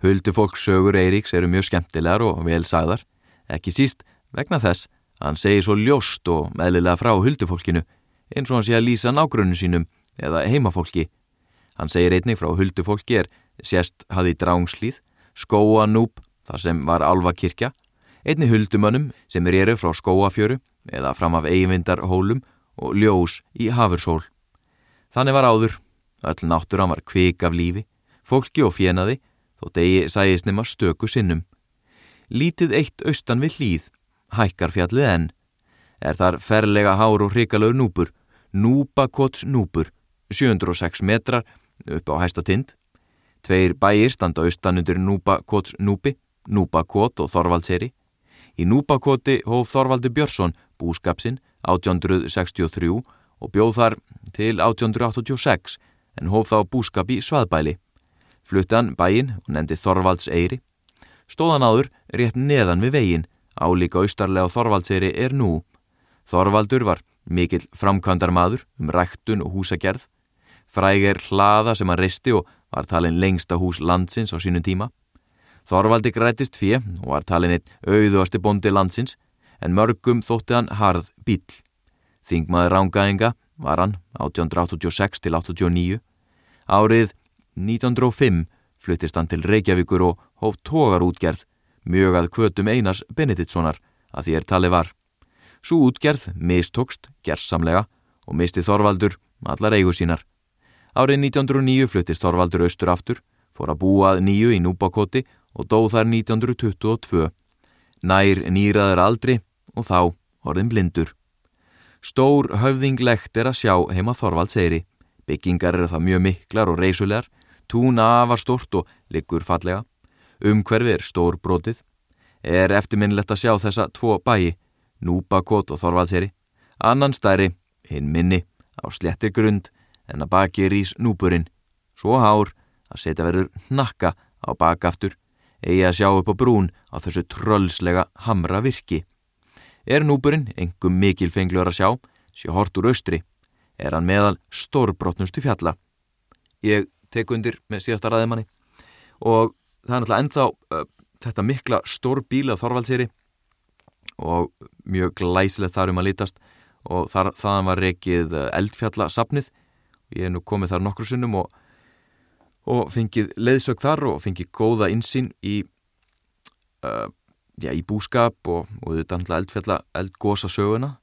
Huldufólkssögur Eiríks eru mjög skemmtilegar og vel sagðar, ekki síst vegna þess að hann segi svo ljóst og meðlilega frá huldufólkinu eins og hann sé að lýsa nágrunnu sínum eða heimafólki Hann segir einnig frá huldufólki er sérst hafi drángslíð, skóanúb þar sem var alvakirkja, einnig huldumönnum sem er eru frá skóafjöru eða fram af eiginvindarhólum og ljós í hafursól. Þannig var áður, öll náttúran var kvik af lífi, fólki og fjenaði, þó degi sæðist nema stöku sinnum. Lítið eitt austan við hlýð, hækkar fjallið enn, er þar ferlega hár og hrikalögur núpur, núbakots núpur, 706 metrar upp á hæsta tind. Tveir bæir standa austan undir núbakots núpi, núbakot og þorvaldseri. Í núbakoti hóf Þorvaldur Björnsson búskapsinn 1863 og bjóð þar til 1886 en hóf þá búskap í Svaðbæli. Fluttan bæin og nefndi Þorvalds Eyri. Stóðan áður rétt neðan við vegin, álíka austarlega á Þorvaldseyri er nú. Þorvaldur var mikill framkvæmdarmadur um ræktun og húsagerð. Fræg er hlaða sem hann reisti og var talin lengsta hús landsins á sínum tíma. Þorvaldi grætist fjö og var talin eitt auðuasti bondi landsins en mörgum þótti hann harð bíl. Þingmaður rángaðinga var hann 1886 til 1889. Árið 1905 fluttist hann til Reykjavíkur og hóf tógarútgerð, mjög að kvötum Einars Benediktssonar að því er tali var. Svo útgerð mistókst gerðsamlega og misti Þorvaldur allar eigu sínar. Árið 1909 fluttist Þorvaldur austur aftur, fór að búa nýju í Núbakoti og dóð þar 1922. Nær nýraður aldri og þá orðin blindur. Stór höfðinglegt er að sjá heima Þorvaldseyri. Byggingar eru það mjög miklar og reysulegar, túna afar stort og liggur fallega. Umhverfi er stór brotið. Er eftirminnlegt að sjá þessa tvo bæi, Núbakot og Þorvaldseyri. Annan stæri, hinn minni, á slettir grund en að baki rís núburinn. Svo hár að setja verður nakka á bakaftur, eigi að sjá upp á brún á þessu tröllslega hamra virki. Er núburinn engum mikil fenglur að sjá, sé hort úr austri, er hann meðal stórbrotnustu fjalla. Ég tek undir með síðasta ræðimanni og það er náttúrulega ennþá uh, þetta mikla stór bíla þorvaldsýri og mjög glæsilegt þar um að lítast og þar, þaðan var reikið eldfjallasafnið. Ég er nú komið þar nokkru sinnum og, og fengið leiðsög þar og fengið góða insýn í uh, já, í búskap og, og auðvitað eldfjalla eldgósa söguna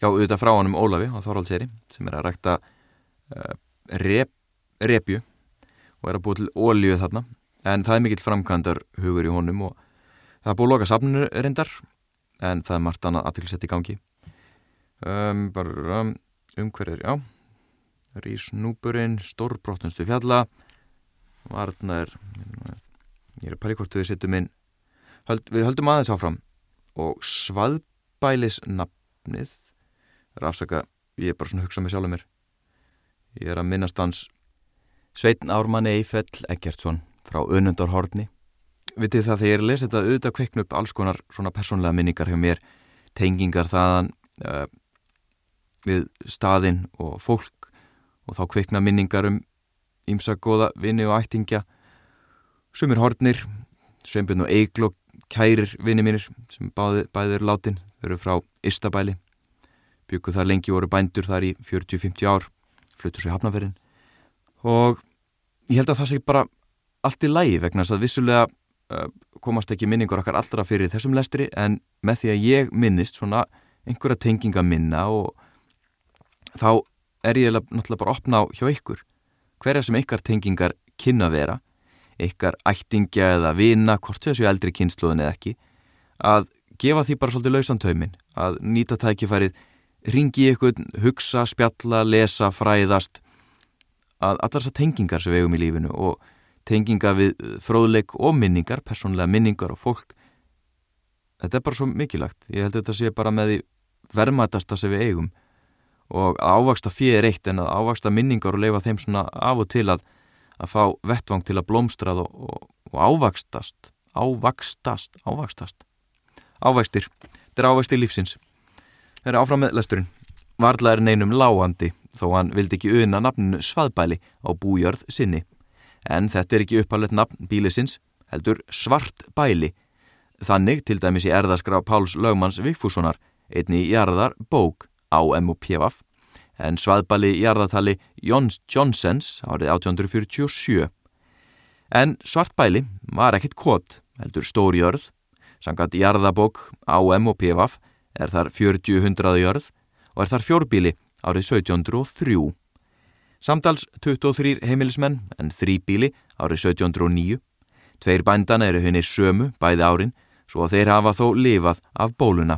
já, auðvitað frá hann um Ólafi á Þorvaldseri sem er að rækta uh, rep, repju og er að búa til ólíu þarna en það er mikill framkvæmdar hugur í honum og það er búið að loka safninu reyndar en það er margt annað aðtilsett í gangi. Um, bara um, umhverjir, já. Rísnúburinn, Stórbrotnunstu fjalla. Varnar ég er að pæli hvort við setjum inn. Höld, við höldum aðeins áfram. Og svaðbælisnafnið rafsaka, ég er bara svona að hugsa mig sjálf um mér. Ég er að minnast hans Sveitn Ármann Eifell Eggertsson frá Önundarhorni. Vitið það þegar ég er lesa þetta auðvitað kveikn upp alls konar svona persónlega minningar hjá mér tengingar þaðan uh, við staðinn og fólk og þá kveikna minningar um ímsa goða vinni og ættingja. Sumir hornir Sveinbjörn og Eiglokk kærir vini mínir sem báði, bæðir látin, þau eru frá Ístabæli, bygguð þar lengi voru bændur þar í 40-50 ár, fluttur sér hafnaferinn og ég held að það sé bara allt í lægi vegna þess að vissulega uh, komast ekki minningur okkar allra fyrir þessum lestri en með því að ég minnist svona einhverja tenginga minna og þá er ég náttúrulega bara að opna á hjá ykkur. Hverja sem ykkar tengingar kynna vera ykkar ættingja eða vina, hvort þessu eldri kynsluðin eða ekki, að gefa því bara svolítið lausantömin, að nýta tækifærið, ringi ykkur, hugsa, spjalla, lesa, fræðast, að allar þessar tengingar sem við eigum í lífinu og tenginga við fróðleik og minningar, personlega minningar og fólk, þetta er bara svo mikilagt. Ég held að þetta sé bara með því vermaðasta sem við eigum. Og ávaksta fyrir eitt en að ávaksta minningar og leifa þeim svona af og til að að fá vettvang til að blómstrað og, og, og ávakstast ávakstast, ávakstast ávægstir, þetta er ávægstir lífsins. Það er áfram með lesturinn. Varðla er neinum lágandi þó hann vildi ekki auðna nafninu svaðbæli á bújörð sinni en þetta er ekki upphallet nafn bílisins heldur svart bæli þannig til dæmis í erðaskrá Páls Lögmanns Vigfússonar einni í jarðar bók á M.O.P.V. en svaðbali jarðatali Jóns Johnsons árið 1847. En svartbæli var ekkit kvot, heldur stór jörð. Sangat jarðabók AM og PVF er þar 40-100 jörð og er þar fjórbíli árið 1703. Samtals 23 heimilismenn en þrýbíli árið 1709. Tveir bændana eru hennir sömu bæði árin svo að þeir hafa þó lifað af bóluna.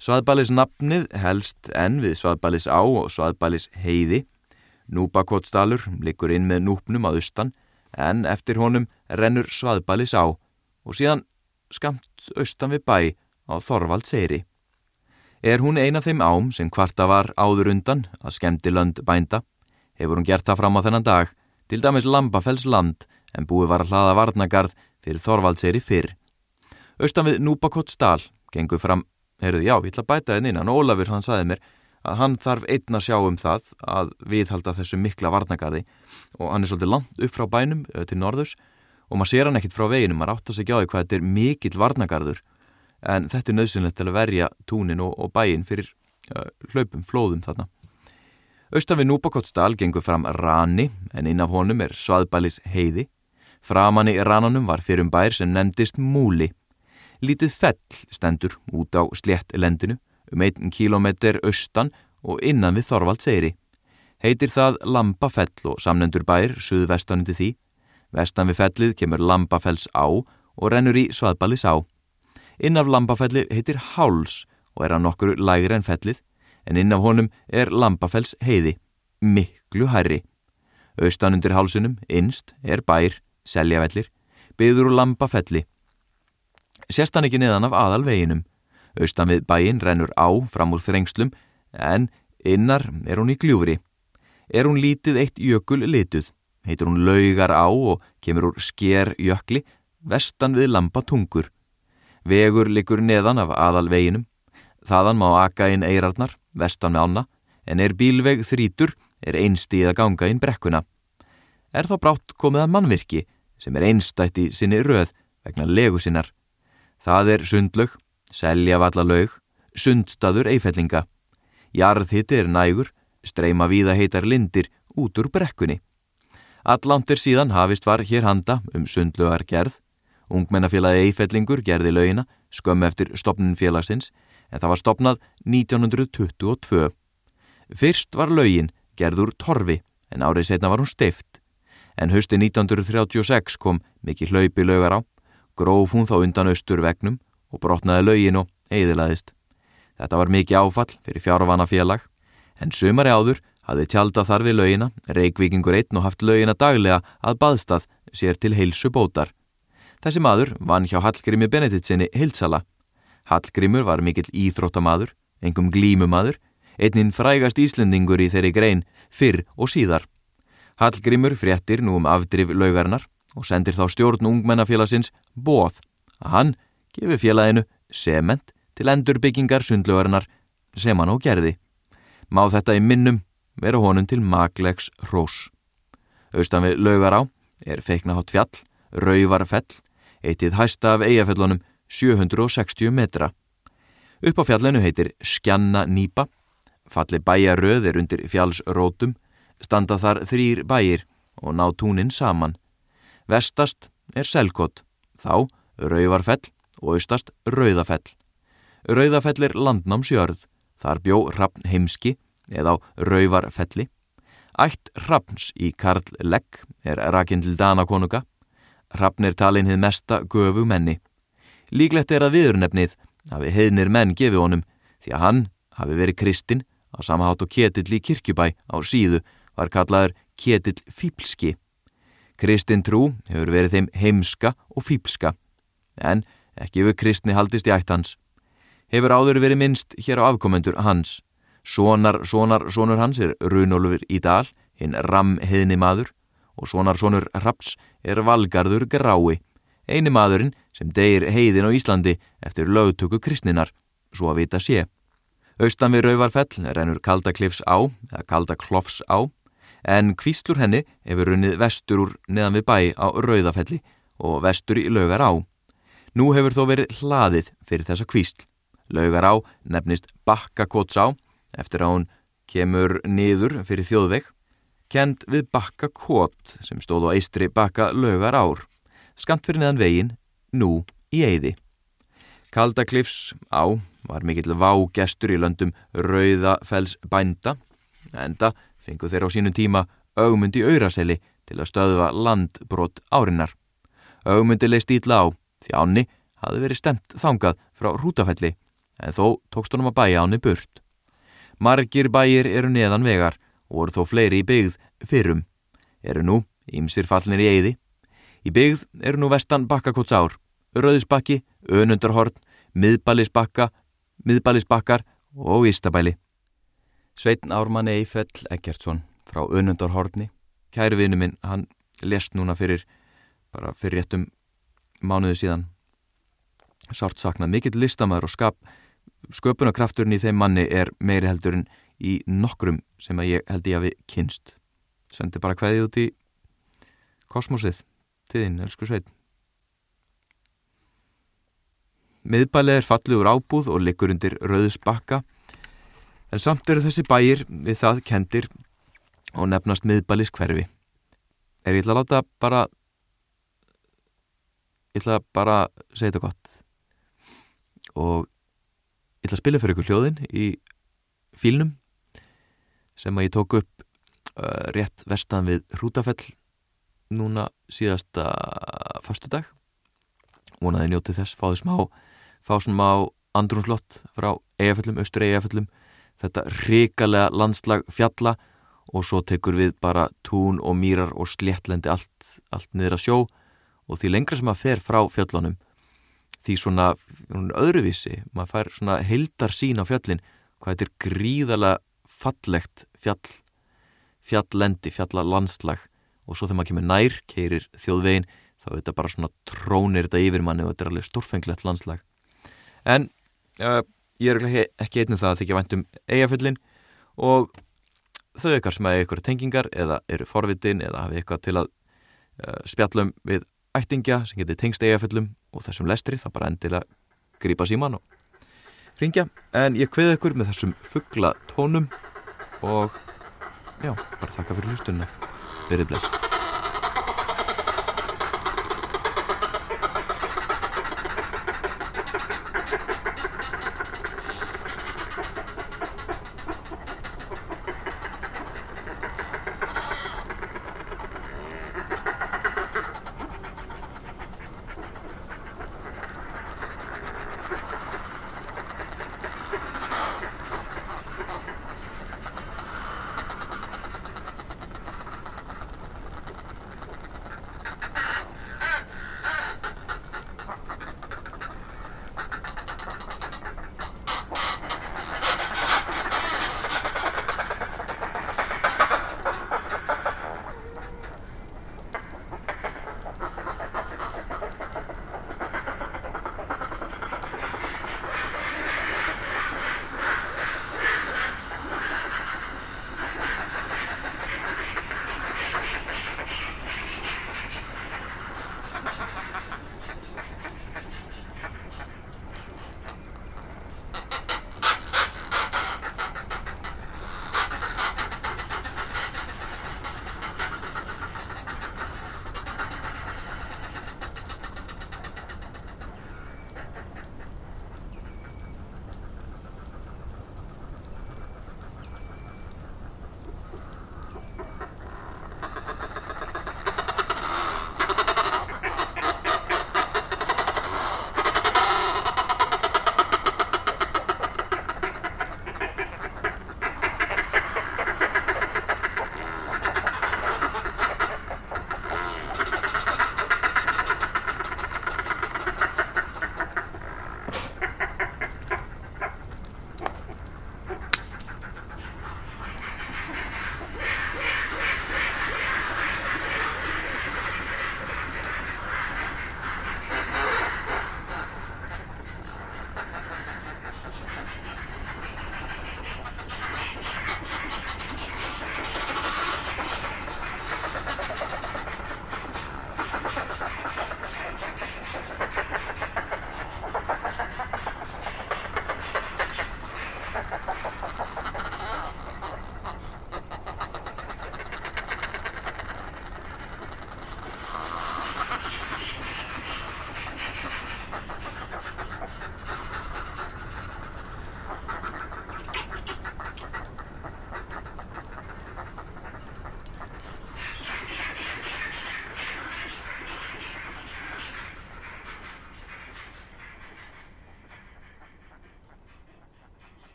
Svaðbælis nafnið helst enn við Svaðbælis á og Svaðbælis heiði. Núbakottsdalur likur inn með núpnum að austan en eftir honum rennur Svaðbælis á og síðan skamt austan við bæ á Þorvald Seyri. Er hún eina þeim ám sem kvarta var áður undan að skemmti lönd bænda, hefur hún gert það fram á þennan dag, til dæmis Lambafells land en búið var að hlaða varnagarð fyrir Þorvald Seyri fyrr. Austan við Núbakottsdal gengur fram, heyrðu já, ég ætla að bæta þenn innan, Ólafur hann saði mér að hann þarf einn að sjá um það að viðhalda þessu mikla varnagarði og hann er svolítið langt upp frá bænum til norðus og maður sér hann ekkit frá veginum, maður átt að segja á því hvað þetta er mikill varnagarður en þetta er nöðsynlegt til að verja túnin og, og bæin fyrir uh, hlaupum, flóðum þarna. Austan við Núbakottsdal gengur fram Rani en inn af honum er Svaðbælis heiði. Framan í Rananum var fyrrum bær sem nefndist Múli. Lítið fell stendur út á slétt lendinu um einn kílometr austan og innan við Þorvald segri. Heitir það Lampafell og samnendur bær suðvestanindi því. Vestan við fellið kemur Lambafells á og rennur í Svaðbælis á. Inn af Lambafelli heitir Háls og er hann okkur lægri en fellið, en inn af honum er Lambafells heiði, miklu hærri. Austan undir hálsunum, innst, er bær, seljavellir, byður úr Lambafelli. Sérst hann ekki neðan af aðalveginum. Austan við bæin rennur á fram úr þrengslum, en innar er hún í gljúfri. Er hún lítið eitt jökul lituð, heitur hún laugar á og kemur úr sker jökli, vestan við Lambatungur. Vegur likur neðan af aðalveginum. Þaðan má aka inn eirarnar, vestan með ána, en er bílveg þrítur, er einstíð að ganga inn brekkuna. Er þá brátt komið að mannvirki, sem er einstætt í sinni röð vegna legu sinnar. Það er sundlög, selja vallalög, sundstaður eifellinga. Jarðhitti er nægur, streyma víða heitar lindir út úr brekkunni. Allandir síðan hafist var hér handa um sundlögar gerð, Ungmennafélagi Eifellingur gerði laugina skömm eftir stopnin félagsins en það var stopnað 1922. Fyrst var laugin gerður torfi en árið setna var hún steift. En hösti 1936 kom mikið hlaupi laugar á, gróf hún þá undan austur vegnum og brotnaði laugin og eiðilaðist. Þetta var mikið áfall fyrir fjárvana félag en sumari áður hafði tjálta þar við laugina, reikvikingur einn og haft laugina daglega að baðstað sér til heilsu bótar. Þessi maður vann hjá Hallgrími Benediktsinni Hildsala. Hallgrímur var mikill íþróttamaður, engum glímumadur, einninn frægast Íslendingur í þeirri grein fyrr og síðar. Hallgrímur fréttir nú um afdrif laugarnar og sendir þá stjórn ungmennafélagsins bóð að hann gefi félaginu sement til endurbyggingar sundlaugarnar sem hann á gerði. Má þetta í minnum vera honum til maglegs hrós. Austan við laugar á er feikna hátt fjall, rauvarfell eitið hæsta af eigafellunum 760 metra. Upp á fjallinu heitir Skjanna Nýpa, falli bæjaröð er undir fjallsrótum, standa þar þrýr bæjir og ná túnin saman. Vestast er Selkott, þá Rauvarfell og austast Rauðafell. Rauðafell er landnámsjörð, þar bjó Rappn heimski eða á Rauvarfelli. Ætt Rappns í Karl Legg er rakinn til Danakonunga Hrafnir talin hið mesta göfu menni. Líklegt er að viðurnefnið hafi heiðnir menn gefið honum því að hann hafi verið kristinn á samahátt og ketill í kirkjubæ á síðu var kallaður ketill fíplski. Kristinn trú hefur verið þeim heimska og fíplska en ekki yfir kristni haldist í ætt hans. Hefur áður verið minnst hér á afkomendur hans. Sonar, sonar, sonur hans er Runolfur í dal, hinn ram heiðni maður og sonar sonur Raps er Valgarður Grái, eini maðurinn sem deyir heiðin á Íslandi eftir lögtöku kristninar, svo að vita sé. Austan við Rauvarfell rennur Kaldaklifs á, eða Kaldaklofs á, en kvíslur henni hefur runnið vestur úr neðan við bæ á Rauðafelli og vestur í Laugar á. Nú hefur þó verið hlaðið fyrir þessa kvísl. Laugar á nefnist Bakkakóts á, eftir að hún kemur niður fyrir þjóðveg, kend við bakka kót sem stóð á eistri bakka lögar ár, skamt fyrir neðan vegin, nú í eiði. Kaldaklifs á var mikill vágestur í löndum Rauðafells bænda, enda fengu þeir á sínum tíma augmundi auðraseli til að stöðva landbrott árinnar. Augmundi leist ítla á því áni hafði verið stemt þangað frá rútafelli en þó tókst honum að bæja áni burt. Margir bæir eru neðan vegar og voru þó fleiri í byggð fyrrum. Eru nú ímsir fallnir í eiði. Í byggð eru nú vestan bakkakóts ár, rauðisbakki, önundarhorn, miðbalisbakka, miðbalisbakkar og ístabæli. Sveitn Ármann Eifell Eggertsson frá önundarhorni, kæri vinnu minn, hann lest núna fyrir, bara fyrir réttum mánuðu síðan. Sárt saknað mikill listamæður og skap, sköpunarkrafturinn í þeim manni er meiri heldur en í nokkrum sem að ég held ég að við kynst. Sendi bara hvaðið út í kosmosið, tíðin, elsku sveit. Miðbælið er fallugur ábúð og liggur undir rauðsbakka en samt eru þessi bæir við það kendir og nefnast miðbælis hverfi. Er ég ætla að láta bara ég ætla bara að segja þetta gott og ég ætla að spila fyrir ykkur hljóðin í fílnum sem að ég tók upp uh, rétt vestan við Hrútafell núna síðasta fastu dag vonaði njótið þess, fáði smá fá smá andrunslott frá eigaföllum, austur eigaföllum þetta ríkalega landslag fjalla og svo tekur við bara tún og mýrar og sléttlendi allt, allt niður að sjó og því lengra sem maður fer frá fjöllunum því svona öðruvísi, maður fær svona heildar sín á fjöllin hvað þetta er gríðalega fallegt fjall fjalllendi, fjallalandslag og svo þegar maður kemur nær, keirir þjóðvegin þá er þetta bara svona trónir þetta yfir manni og þetta er alveg stórfenglegt landslag. En uh, ég er ekki einnum það að þykja vænt um eigaföllin og þau ykkar sem hefur ykkur tengingar eða eru forvitin eða hafi eitthvað til að uh, spjallum við ættingja sem getur tengst eigaföllum og þessum lestri það bara endilega grípa síman og ringja en ég kveði ykkur með þessum fuggla tónum og já, bara þakka fyrir hlustunna Bere bless.